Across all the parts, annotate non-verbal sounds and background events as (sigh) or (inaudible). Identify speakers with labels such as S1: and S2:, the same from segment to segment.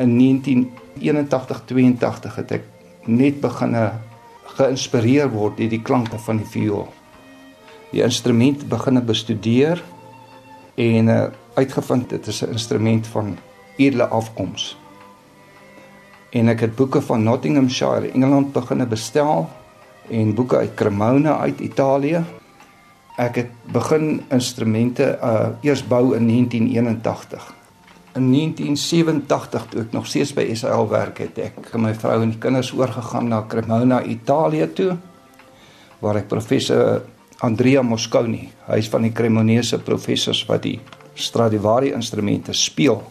S1: In 1981-82 het ek net begin geïnspireer word deur die klanke van die viool. Die instrument begin bestudeer en uh, uitgevind dit is 'n instrument van edele afkoms. En ek het boeke van Nottinghamshire, Engeland begine bestel en boeke uit Cremona uit Italië. Ek het begin instrumente uh eers bou in 1981. In 1987 toe ek nog steeds by SAL werk het, ek en my vrou en die kinders oorgegaan na Cremona, Italië toe waar ek professor Andrea Mosconi, hy is van die Cremonese professors wat die Stradivari instrumente speel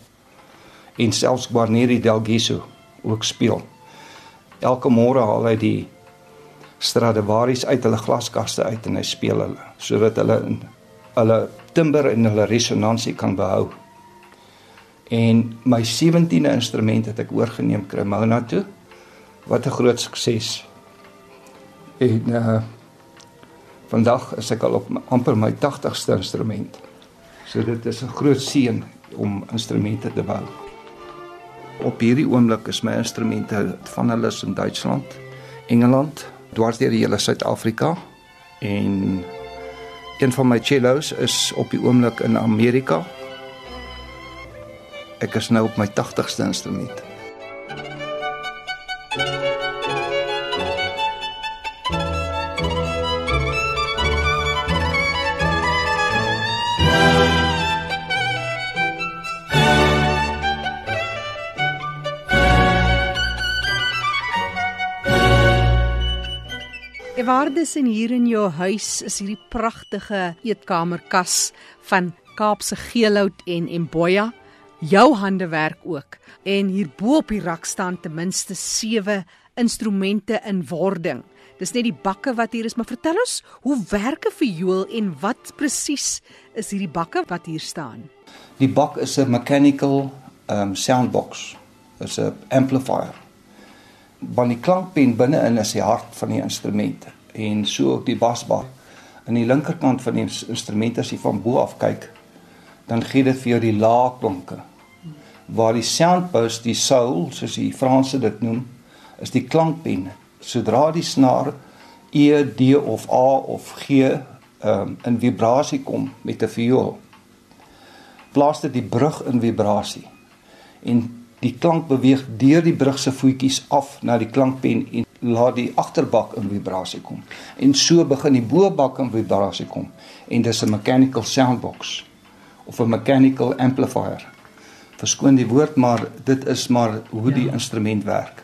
S1: en selfs Guarneri del Giso ook speel. Elke môre haal hy die Stradivari's uit hulle glaskaste uit en hy speel hulle sodat hulle hulle timbre en hulle resonansie kan behou. En my 17de instrument het ek oorgeneem Cremona toe. Wat 'n groot sukses. En uh vandag is ek al op amper my 80ste instrument. So dit is 'n groot seën om instrumente te bou. Op hierdie oomblik is my instrumente van hulle in Duitsland, Engeland, dwars deur die hele Suid-Afrika en een van my cellos is op die oomblik in Amerika. Ek is nou op my 80ste instrument.
S2: Ewardes en hier in jou huis is hierdie pragtige eetkamerkas van Kaapse geelhout en emboya, jou handewerk ook. En hierbo op die rak staan ten minste 7 instrumente in wording. Dis net die bakke wat hier is, maar vertel ons, hoe werk 'n viool en wat presies is hierdie bakke wat hier staan?
S1: Die bak is 'n mechanical um soundbox. Dit's 'n amplifier want die klankpen binne-in is die hart van die instrumente en so ook die basbak. Aan die linkerkant van die instrument as jy van bo af kyk, dan gee dit vir jou die lae klanke. Waar die soundpost, die soul, soos die Franse dit noem, is die klankpen. Sodra die snaar E, D of A of G um, in vibrasie kom met 'n viool, plaas dit die brug in vibrasie. En die klank beweeg deur die brug se voetjies af na die klankpen en laat die agterbak in vibrasie kom. En so begin die bobak in vibrasie kom en dis 'n mechanical soundbox of 'n mechanical amplifier. Verskoon die woord, maar dit is maar hoe ja. die instrument werk.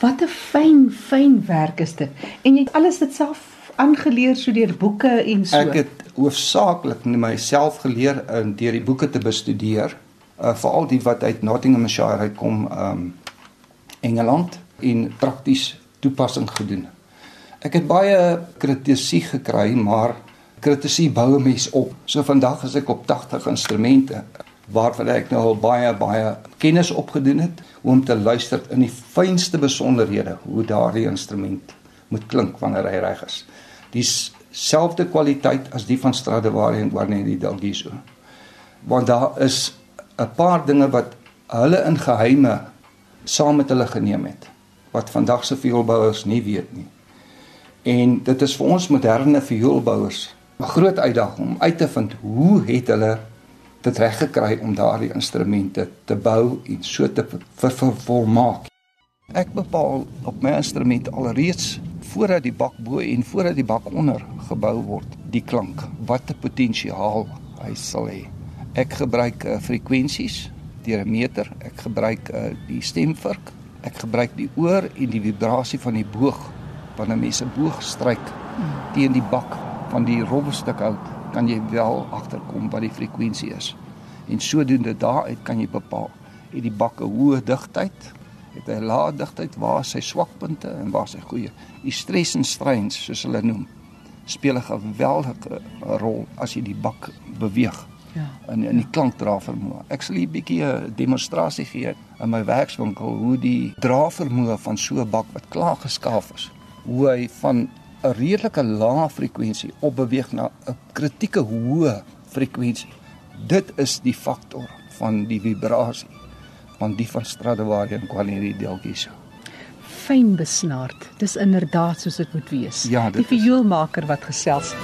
S2: Wat 'n fyn fyn werk is dit. En jy het alles dit self aangeleer so deur boeke en so.
S1: Ek het hoofsaaklik myself geleer in deur die boeke te bestudeer uh, veral die wat uit Nottinghamshire uitkom um Engeland en prakties toepassing gedoen. Ek het baie kritisie gekry, maar kritisie bou 'n mens op. So vandag is ek op 80 instrumente waarvan ek nou al baie baie kennis opgedoen het om te luister in die fynste besonderhede hoe daardie instrument moet klink wanneer hy reg is. Dieselfde kwaliteit as die van Stradivari en Guarneri del Giso. Want daar is 'n paar dinge wat hulle in geheime saam met hulle geneem het wat vandag se vioolbouers nie weet nie. En dit is vir ons moderne vioolbouers 'n groot uitdaging om uit te vind hoe het hulle dit reg gekry om daardie instrumente te bou en so te vervolmaak. Ek bepaal op my instrument alreeds voordat die bak bo en voordat die bak onder gebou word, die klank, watter potensiaal hy sal hê. Ek gebruik uh, frekwensies deur 'n meter. Ek gebruik uh, die stemvurk. Ek gebruik die oor en die vibrasie van die boog wanneer mense boog stryk teen die bak van die rowwe stuk hout, kan jy wel agterkom wat die frekwensie is. En sodoende daaruit kan jy bepaal het die bak 'n hoë digtheid, het hy 'n lae digtheid, waar is sy swakpunte en waar is sy goeie. Die stres en strains soos hulle noem, speel 'n geweldige rol as jy die bak beweeg ja. in in die klankdravermoë. Ek sal hier 'n bietjie 'n demonstrasie gee in my werkswinkel hoe die dravermoë van so 'n bak wat klaar geskaaf is, hoe hy van 'n redelike lae frekwensie op beweeg na 'n kritieke hoë frekwensie. Dit is die faktor van die vibrasie. van die van Stradivari en Guarneri del Guiso.
S2: Fyn besnaard. Dis inderdaad soos dit moet wees.
S1: Ja, dit
S2: die vioolmaker wat gesels.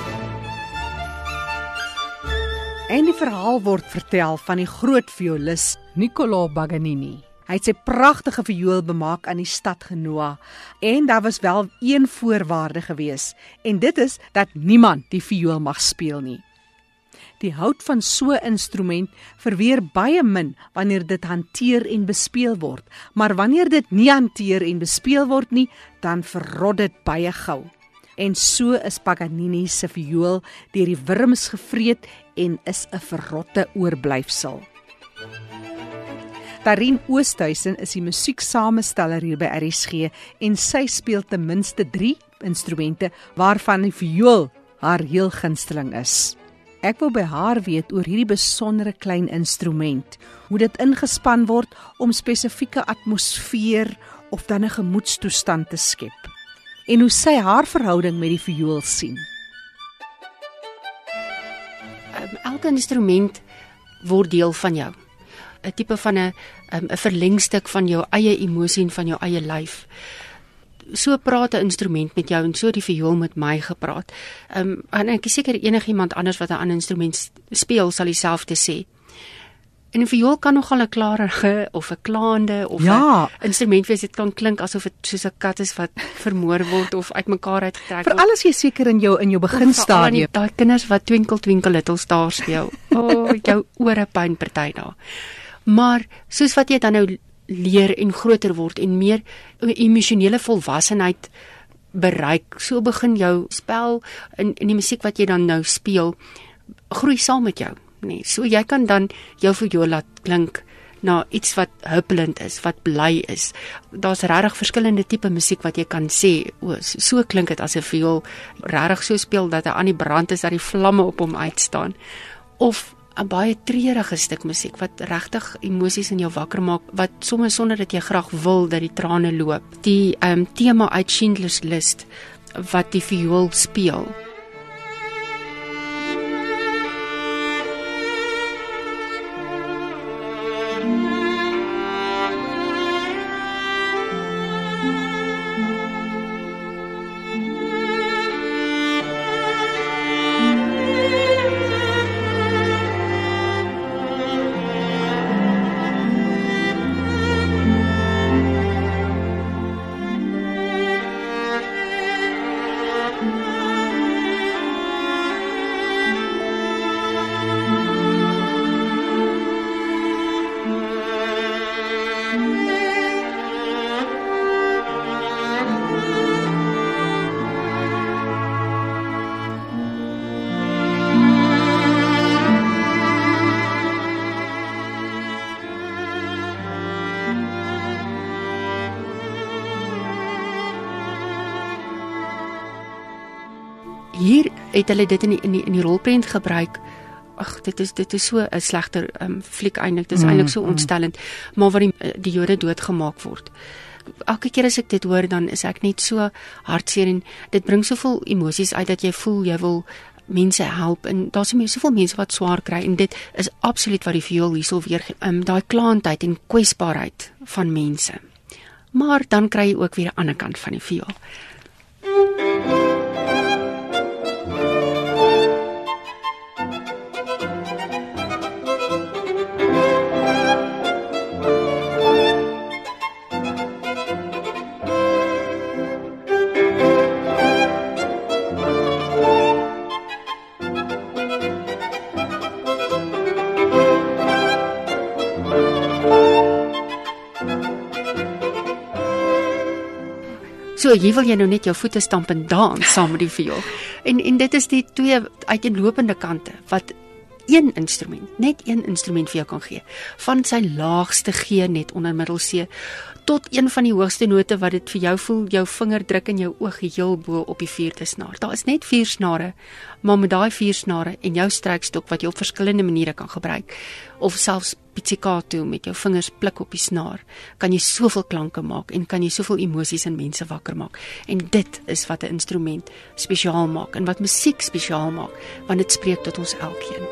S2: En die verhaal word vertel van die groot violis Niccolò Paganini. Hy het sy pragtige viool bemaak aan die stad Genoa en daar was wel een voorwaarde gewees en dit is dat niemand die viool mag speel nie. Die hout van so 'n instrument verweer baie min wanneer dit hanteer en bespeel word, maar wanneer dit nie hanteer en bespeel word nie, dan verrot dit baie gou. En so is Paganini se viool deur die wurms gevreet en is 'n verrotte oorblyfsel. Tarin Oosthuizen is die musieksamesteller hier by RSG en sy speel ten minste 3 instrumente waarvan die viool haar heel gunsteling is. Ek wil by haar weet oor hierdie besondere klein instrument, hoe dit ingespan word om spesifieke atmosfeer of dan 'n gemoedstoestand te skep en hoe sy haar verhouding met die viool sien.
S3: Um, elke instrument word deel van jou. 'n tipe van 'n 'n um, verlengstuk van jou eie emosie en van jou eie lyf. So praat 'n instrument met jou en so die viool met my gepraat. Ehm um, en ek is seker enigiemand anders wat 'n ander instrument speel sal dieselfde sê. En 'n viool kan nogal 'n klarige of 'n klaande of 'n
S2: Ja.
S3: instrument wees. Dit kan klink asof dit soos 'n kat is wat vermoor word of uitmekaar uitgetrek word.
S2: Vir alles jy seker in jou in jou beginstadium.
S3: Daai kinders wat twinkle twinkle little stars speel. O, oh, jou ore pyn party daar. Maar soos wat jy dan nou leer en groter word en meer emosionele volwassenheid bereik, so begin jou spel in in die musiek wat jy dan nou speel groei saam met jou, nê. Nee, so jy kan dan jou viool laat klink na iets wat huppelend is, wat bly is. Daar's regtig verskillende tipe musiek wat jy kan sê, o, so klink dit as 'n viool regtig so speel dat hy aan die brand is dat die vlamme op hom uitstaan. Of 'n baie treurige stuk musiek wat regtig emosies in jou wakker maak wat sommer sonder dat jy graag wil dat die trane loop. Die ehm um, tema uit Schindler's List wat die viool speel. Het hulle dit in die, in die in die rolprent gebruik. Ag, dit is dit is so 'n slegter um, fliek eintlik. Dit is
S1: Mm,
S3: eintlik so
S1: mm.
S3: ontstellend, maar waar die eh, die Jode doodgemaak word. Elke keer as ek dit hoor, dan is ek net so hartseer en dit bring soveel emosies uit dat jy voel jy wil mense help en daar's soveel mense wat swaar kry en dit is absoluut wat die viool hierso weer um, daai klaantheid en kwesbaarheid van mense. Maar dan kry jy ook weer 'n ander kant van die viool. Hier wil jy nou net jou voete stamp en dans saam met die viool. En en dit is die twee uiteenlopende kante wat een instrument, net een instrument vir jou kan gee. Van sy laagste G net onder middel C tot een van die hoogste note wat dit vir jou voel jou vinger druk in jou oog heel bo op die vierde snaar. Daar is net vier snare, maar met daai vier snare en jou strykstok wat jy op verskillende maniere kan gebruik of selfs pizzicato met jou vingers pluk op die snaar, kan jy soveel klanke maak en kan jy soveel emosies in mense wakker maak. En dit is wat 'n instrument spesiaal maak en wat musiek spesiaal maak, want dit spreek tot ons elkeen.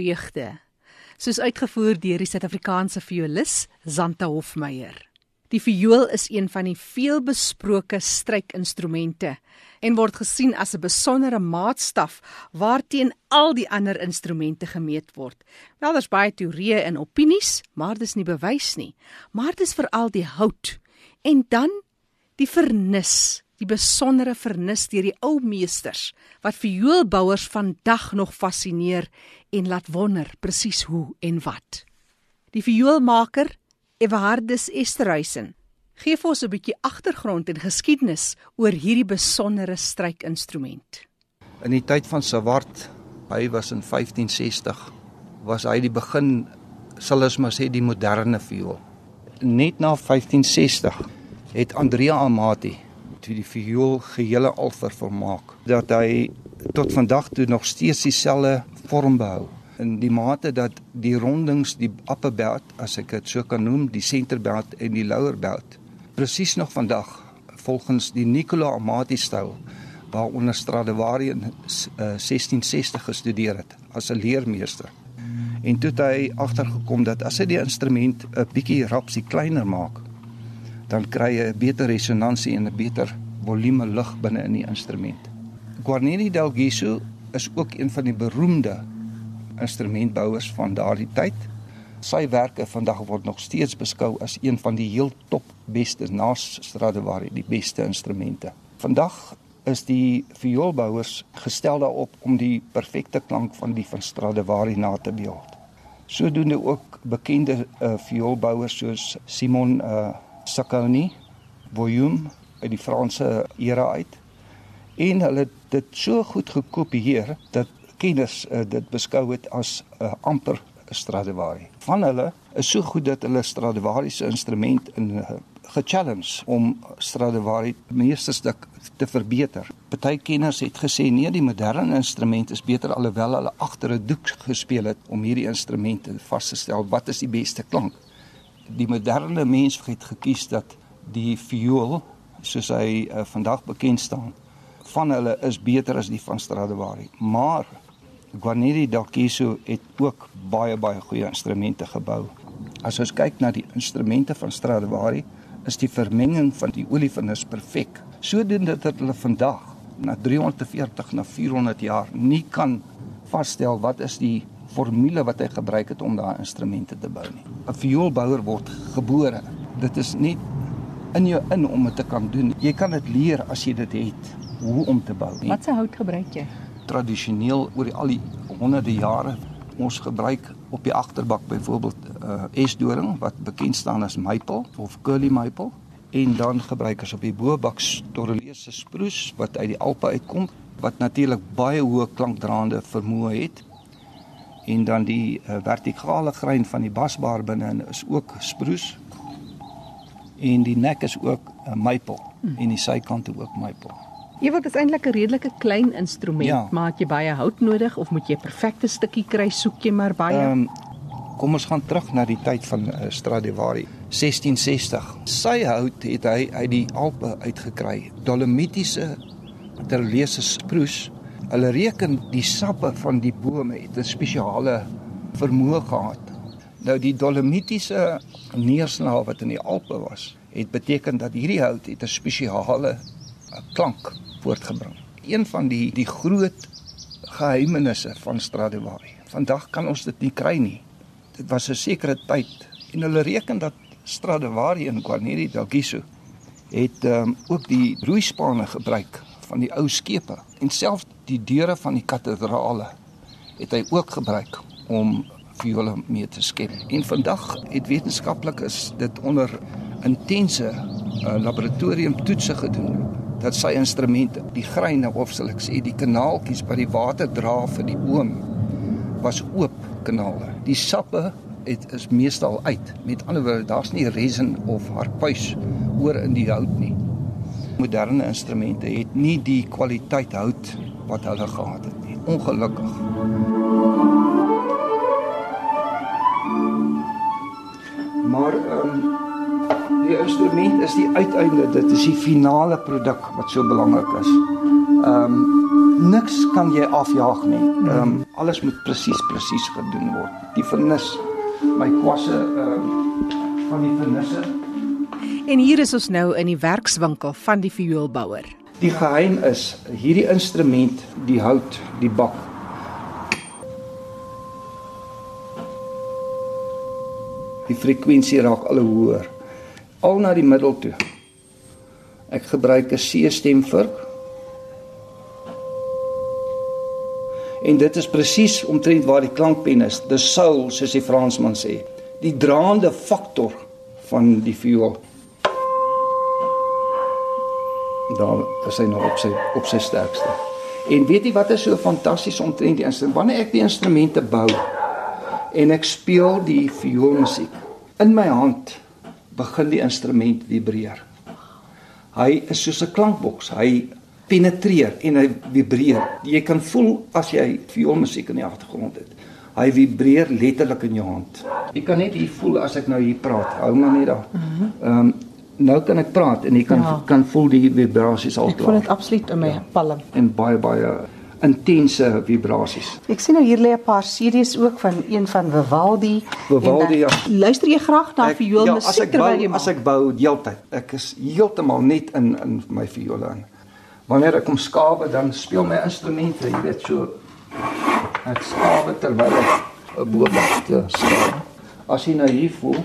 S2: Liefdesvreugde. Soos uitgevoer deur die Suid-Afrikaanse violis Zanta Hofmeyer. Die viool is een van die veelbesproke strykinstrumente en word gesien as 'n besondere maatstaf waarteen al die ander instrumente gemeet word. Wel daar's baie teorieë en opinies, maar dis nie bewys nie. Maar dis veral die hout en dan die vernis die besondere vernis deur die ou meesters wat vioolbouers vandag nog fascineer en laat wonder presies hoe en wat. Die vioolmaker Everhardus Esterhuizen gee vir ons 'n bietjie agtergrond en geskiedenis oor hierdie besondere strykinstrument.
S1: In die tyd van Sawart, hy was in 1560, was hy die begin sal ons maar sê die moderne viool. Net na 1560 het Andrea Amati toe die viool gehele al vermaak dat hy tot vandag toe nog steeds dieselfde vorm behou. In die mate dat die rondings die upper belt as ek dit so kan noem die center belt en die lower belt presies nog vandag volgens die Nicola Amati styl waaronder Stradivari in uh, 1660 gestudeer het as 'n leermeester. En toe het hy agtergekom dat as hy die instrument 'n bietjie rapsie kleiner maak dan kry jy 'n beter resonansie en 'n beter volume lug binne in die instrument. Guarneri del Guiso is ook een van die beroemde instrumentbouers van daardie tyd. Sywerke vandag word nog steeds beskou as een van die heel top beste na Stradivari, die beste instrumente. Vandag is die vioolbouers gestel daarop om die perfekte klank van die van Stradivari na te beeld. Sodoende ook bekende uh, vioolbouers soos Simon uh, Sacconi, Boyum uit die Franse era uit. En hulle het dit so goed gekopieer dat kenners uh, dit beskou het as 'n uh, amper Stradivari. Van hulle is so goed dat hulle Stradivari se instrument in uh, gechallenge om Stradivari meeste stuk te verbeter. Party kenners het gesê nee, die moderne instrument is beter alhoewel hulle agter 'n doek gespeel het om hierdie instrumente vas te stel wat is die beste klank die moderne mens het gekies dat die viool soos hy uh, vandag bekend staan van hulle is beter as die van Stradivari maar Guarneri d'Acquisto het ook baie baie goeie instrumente gebou. As ons kyk na die instrumente van Stradivari is die vermenging van die olievernis perfek sodoende dat hulle vandag na 340 na 400 jaar nie kan vasstel wat is die formule wat hy gebruik het om daai instrumente te bou nie. 'n Vioolbouer word gebore. Dit is nie in jou in om dit te kan doen. Jy kan dit leer as jy dit het hoe om te bou.
S2: Wat se hout gebruik jy?
S1: Tradisioneel oor die, al die honderde jare ons gebruik op die agterbak byvoorbeeld uh, esdoring wat bekend staan as maple of curly maple en dan gebruik ons op die bobak storelese spruce wat uit die Alpe uitkom wat natuurlik baie hoë klankdraande vermoë het en dan die uh, vertikale grein van die basbaar binne is ook spruce en die nek is ook 'n uh, maple hmm. en die sykante ook maple.
S2: Ewig is eintlik 'n redelike klein instrument, ja. maar het jy baie hout nodig of moet jy 'n perfekte stukkie kry, soek jy maar baie? Um,
S1: kom ons gaan terug na die tyd van uh, Stradivari 1660. Sy hout het hy uit die Alpe uitgekry. Dolomitiese terlese spruce Hulle reken die sappe van die bome het 'n spesiale vermoë gehad. Nou die dolomitiese neerslag wat in die Alpe was, het beteken dat hierdie hout het 'n spesiale klank voortgebring. Een van die die groot geheimenisse van Stradivari. Vandag kan ons dit nie kry nie. Dit was 'n sekere tyd en hulle reken dat Stradivari en Guarneri d'Algiso het um, ook die roeispane gebruik van die ou skepe en selfs die deure van die kathedrale het hy ook gebruik om viole mee te skep. En vandag het wetenskaplikes dit onder intense uh, laboratorium toetse gedoen dat sy instrumente, die greine of sal ek sê die kanaaltjies by die water dra vir die boom was oop kanale. Die sappe het is meestal uit. Met ander woorde, daar's nie resin of harpuis oor in die hout nie moderne instrumente het nie die kwaliteit hout wat hulle gehad het nie. Ongelukkig. Maar ehm um, die instrument is die uiteinde, dit is die finale produk wat so belangrik is. Ehm um, niks kan jy afjaag nie. Ehm um, alles moet presies presies gedoen word. Die vernis, my kwasse ehm um, van die vernisse.
S2: En hier is ons nou in die werkswinkel van die vioolbouer.
S1: Die geheim is hierdie instrument, die hout, die bak. Die frekwensie raak al hoër. Al na die middel toe. Ek gebruik 'n C-stem vurk. En dit is presies omtrent waar die klankpen is. The soul, soos die Fransman sê. Die draande faktor van die viool. Daar is hy nog op sy op sy sterkste. En weet jy wat is so fantasties omtrent die instrument? Wanneer ek die instrumente bou en ek speel die vioolmusiek, in my hand begin die instrument vibreer. Hy is soos 'n klankboks. Hy penetreer en hy vibreer. Jy kan voel as jy vioolmusiek in die agtergrond het. Hy vibreer letterlik in jou hand. Jy kan net hier voel as ek nou hier praat. Hou maar net daar. Ehm um, nou kan ek praat en jy kan ja. kan voel die vibrasies al
S4: klaar. Ek voel dit absoluut in my ja. palm.
S1: En baie baie intense vibrasies.
S4: Ek sien nou hier lê 'n paar series ook van een van Vivaldi.
S1: Vivaldi ja.
S4: Luister jy graag na vioolmusiek
S1: ja, terwyl jy bou? As ek bou deeltyd. Ek is heeltemal net in in my viole in. Wanneer ek kom skawe dan speel my instrumente, jy weet so ek skawe terwyl ek 'n boobak skawe. As jy nou hier voel,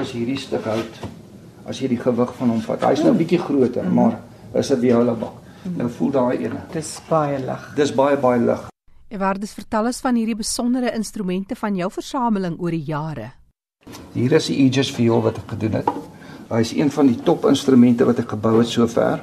S1: is hierdie stuk hout as jy die gewig van hom vat. Hy's nou 'n bietjie groter, maar is 'n viola bak. Nou voel daai ene.
S4: Dis baie lig.
S1: Dis baie baie lig.
S2: Ewardes vertel ons van hierdie besondere instrumente van jou versameling oor die jare.
S1: Hier is die Aegis viool wat ek gedoen het. Hy is een van die top instrumente wat ek gebou het sover.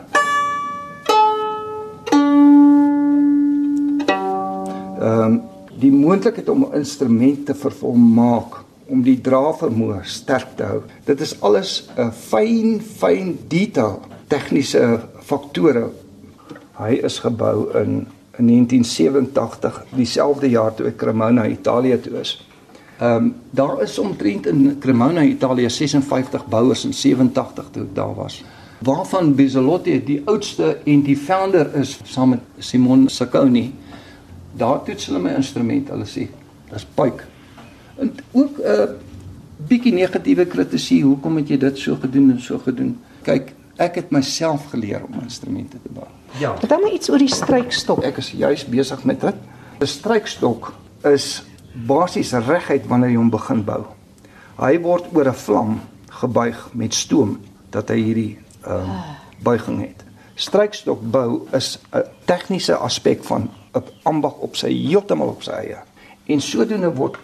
S1: Ehm um, die moontlikheid om 'n instrument te vervolmaak om die dravermoë sterk te hou. Dit is alles 'n fyn fyn detail tegniese faktore Hy is gebou in, in 1987, dieselfde jaar toe ek Cremona, Italië toe is. Ehm um, daar is omtrent in Cremona, Italië 56 bouers in 87 toe daar was. Waarvan Bizzolotti die oudste en die founder is saam met Simon Sacconi. Daar toets hulle my instrument, hulle sê, dis puik. En ook 'n uh, bietjie negatiewe kritisie, hoekom het jy dit so gedoen en so gedoen? Kyk, ek het myself geleer om instrumente te bou.
S4: Ja. Vertel my iets oor die strykstok.
S1: Ek is juis besig met dit. 'n Strykstok is basies reguit wanneer jy hom begin bou. Hy word oor 'n vlam gebuig met stoom dat hy hierdie ehm uh, buiging het. Strykstok bou is 'n tegniese aspek van 'n ambag op sy heeltemal op sy eie. En sodoende word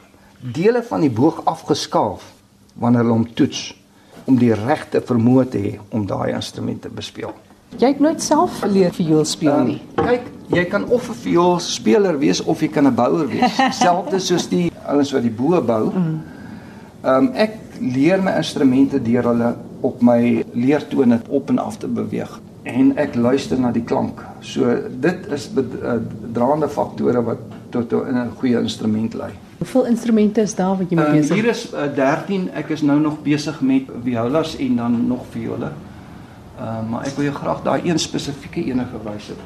S1: dele van die boog afgeskaaf wanneer hulle hom toets om die regte vermoë te hê om daai instrumente te bespeel.
S4: Jy het nooit self geleer viool speel nie.
S1: Um, kyk, jy kan of 'n vioolspeler wees of jy kan 'n bouer wees. (laughs) Selfs soos die alles wat die bo bou. Mm. Ehm um, ek leer my instrumente deur hulle op my leertone op en af te beweeg en ek luister na die klank. So dit is uh, draande faktore wat tot 'n goeie instrument lei.
S4: Hoeveel instrumente is daar wat jy mee
S1: ehm,
S4: besig?
S1: Uh, hier is uh, 13. Ek is nou nog besig met violas en dan nog viole. Ehm uh, maar ek wil jou graag daai een spesifieke ene gewys het.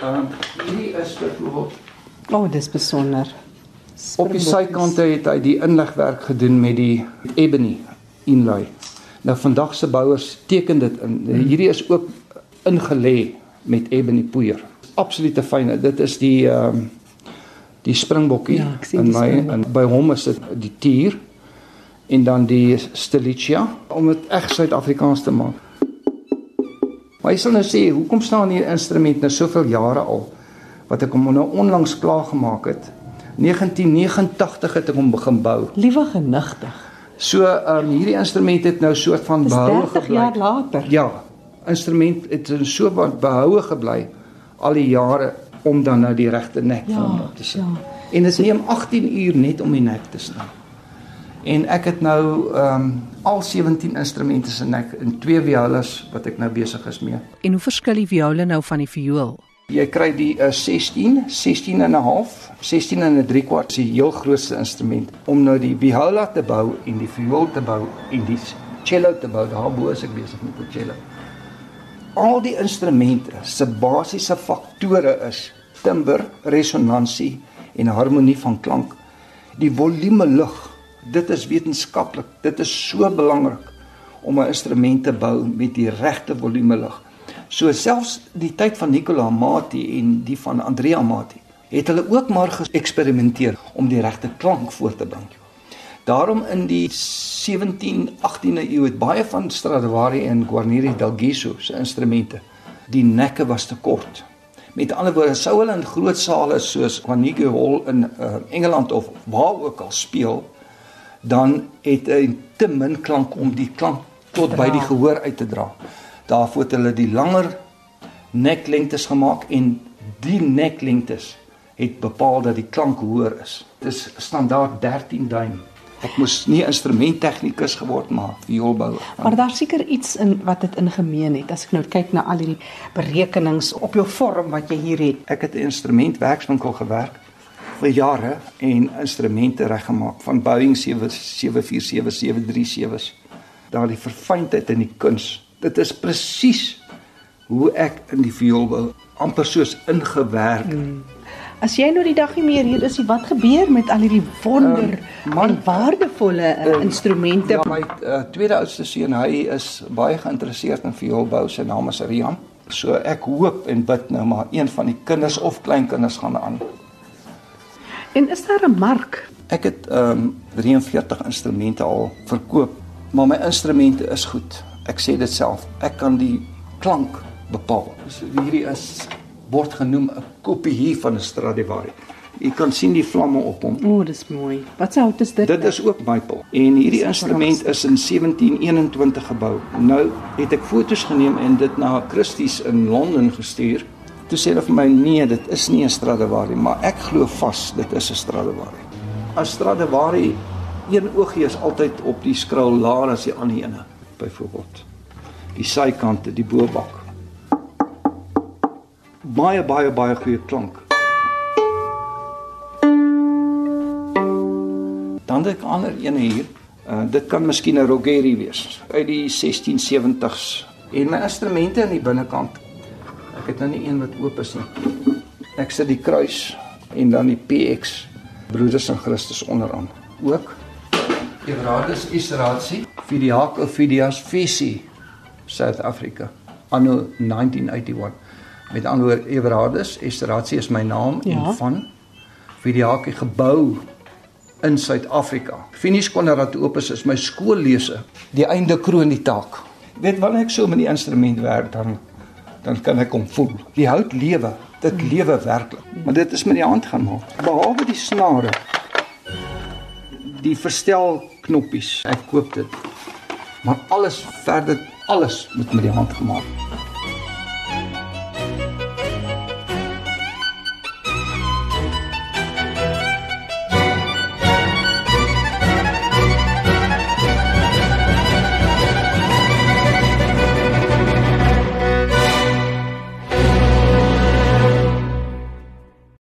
S1: Ehm um, hierdie is byvoorbeeld
S4: O, oh, dis besonder.
S1: Op die sykante het hy die inlegwerk gedoen met die ebony inlay. Nou vandag se bouers teken dit in. Hierdie is ook ingelê met ebony poeier. Absolute fyne. Dit is die ehm um, die springbokkie
S4: ja, in my
S1: en by hom is dit die tier en dan die stelicia om dit reg Suid-Afrikaans te maak. Maar jy sal nou sê, hoekom staan hier instrument nou soveel jare al wat ek hom nou onlangs klaar gemaak het? 1989 het ek hom begin bou.
S4: Liewe genigtig.
S1: So, um, hierdie instrument het nou soort van behoue gebly.
S4: 30 jaar later.
S1: Ja. Instrument het so wat behoue gebly al die jare om dan nou die regte nek ja, van hom te sit. Ja. En dit neem 18 uur net om die nek te staan. En ek het nou ehm um, al 17 instrumente se nek in twee violas wat ek nou besig is mee.
S2: En hoe verskil die viole nou van die viool?
S1: Jy kry die uh, 16, 16 en 'n half, 16 en 'n 3 kwart se heel grootste instrument om nou die viola te bou en die viool te bou en die cello te bou. Daarbo is ek besig met die cello. Al die instrumente se basiese faktore is timbre, resonansie en harmonie van klank. Die volume lig, dit is wetenskaplik. Dit is so belangrik om 'n instrument te bou met die regte volume lig. So selfs die tyd van Nicola Amati en die van Andrea Amati het hulle ook maar geëksperimenteer om die regte klank voor te bring. Daarom in die 17, 18de eeu het baie van Stradivari en Guarneri del Guiso se instrumente die nekke was te kort. Met ander woorde, sou hulle in groot sale soos Carnegie Hall in uh, Engeland of waar ook al speel, dan het hy te min klank om die klank tot by die gehoor uit te dra. Daarvoor het hulle die langer neklengtes gemaak en die neklengtes het bepaal dat die klank hoër is. Dit is standaard 13 duim. Ek moes nie instrumenttegnikus geword maar vioolbouer.
S4: Maar daar seker iets in wat dit in gemeen het as ek nou kyk na al hierdie berekenings op jou vorm wat jy hier het.
S1: Ek het 'n instrumentwerkswinkel gewerk vir jare en instrumente reggemaak van Boeing 747 737's. Daardie verfynheid in die kuns. Dit is presies hoe ek in die viool bou amper soos ingewerk. Hmm.
S4: As jy nou die dag nie meer hier is, wat gebeur met al hierdie wonder um, man, en waardevolle uh, uh, instrumente?
S1: Ja, my uh, tweede oudste seun, hy is baie geïnteresseerd in vioolbou. Sy naam is Rian. So ek hoop en bid nou maar een van die kinders of kleinkinders gaan aan.
S4: En is daar 'n mark?
S1: Ek het ehm um, 43 instrumente al verkoop, maar my instrumente is goed. Ek sê dit self. Ek kan die klank bepaal. So hierdie is word genoem 'n kopie hier van 'n Stradivari. Jy kan sien die vlamme op hom.
S4: O, oh, dis mooi. Wat se hout is dit?
S1: Dit is ook maple. En hierdie instrument is in 1721 gebou. Nou het ek foto's geneem en dit na Christie's in Londen gestuur. Toe sê hulle vir my nee, dit is nie 'n Stradivari, maar ek glo vas dit is 'n Stradivari. 'n Stradivari een oogie is altyd op die skrul laer as die ander ene, byvoorbeeld. Die sykante, die bobak baie baie baie goeie klank. Dan het ek ander ene hier. Uh, dit kan miskien 'n Rogeri wees uit die 1670s. En my instrumente aan die binnekant. Ek het nou nie een wat oop is nie. Ek sit die kruis en dan die PX Broeders in Christus onderaan. Ook Everardus Israelsi, Fidiaco Fidias Fisi, South Africa, anno 1981. Met ander woorde Everardus, Estrasie is my naam ja. en van Vidiaki gebou in Suid-Afrika. Finis Konradopus is my skoollese. Die einde kroon die taak. Weet wanneer ek so met die instrument werk dan dan kan ek hom voel. Die hout lewe, dit hmm. lewe werklik. Maar dit is met die hand gaan maak. Behalwe die snare. Die verstel knoppies. Ek koop dit. Maar alles verder alles moet met die hand gemaak word.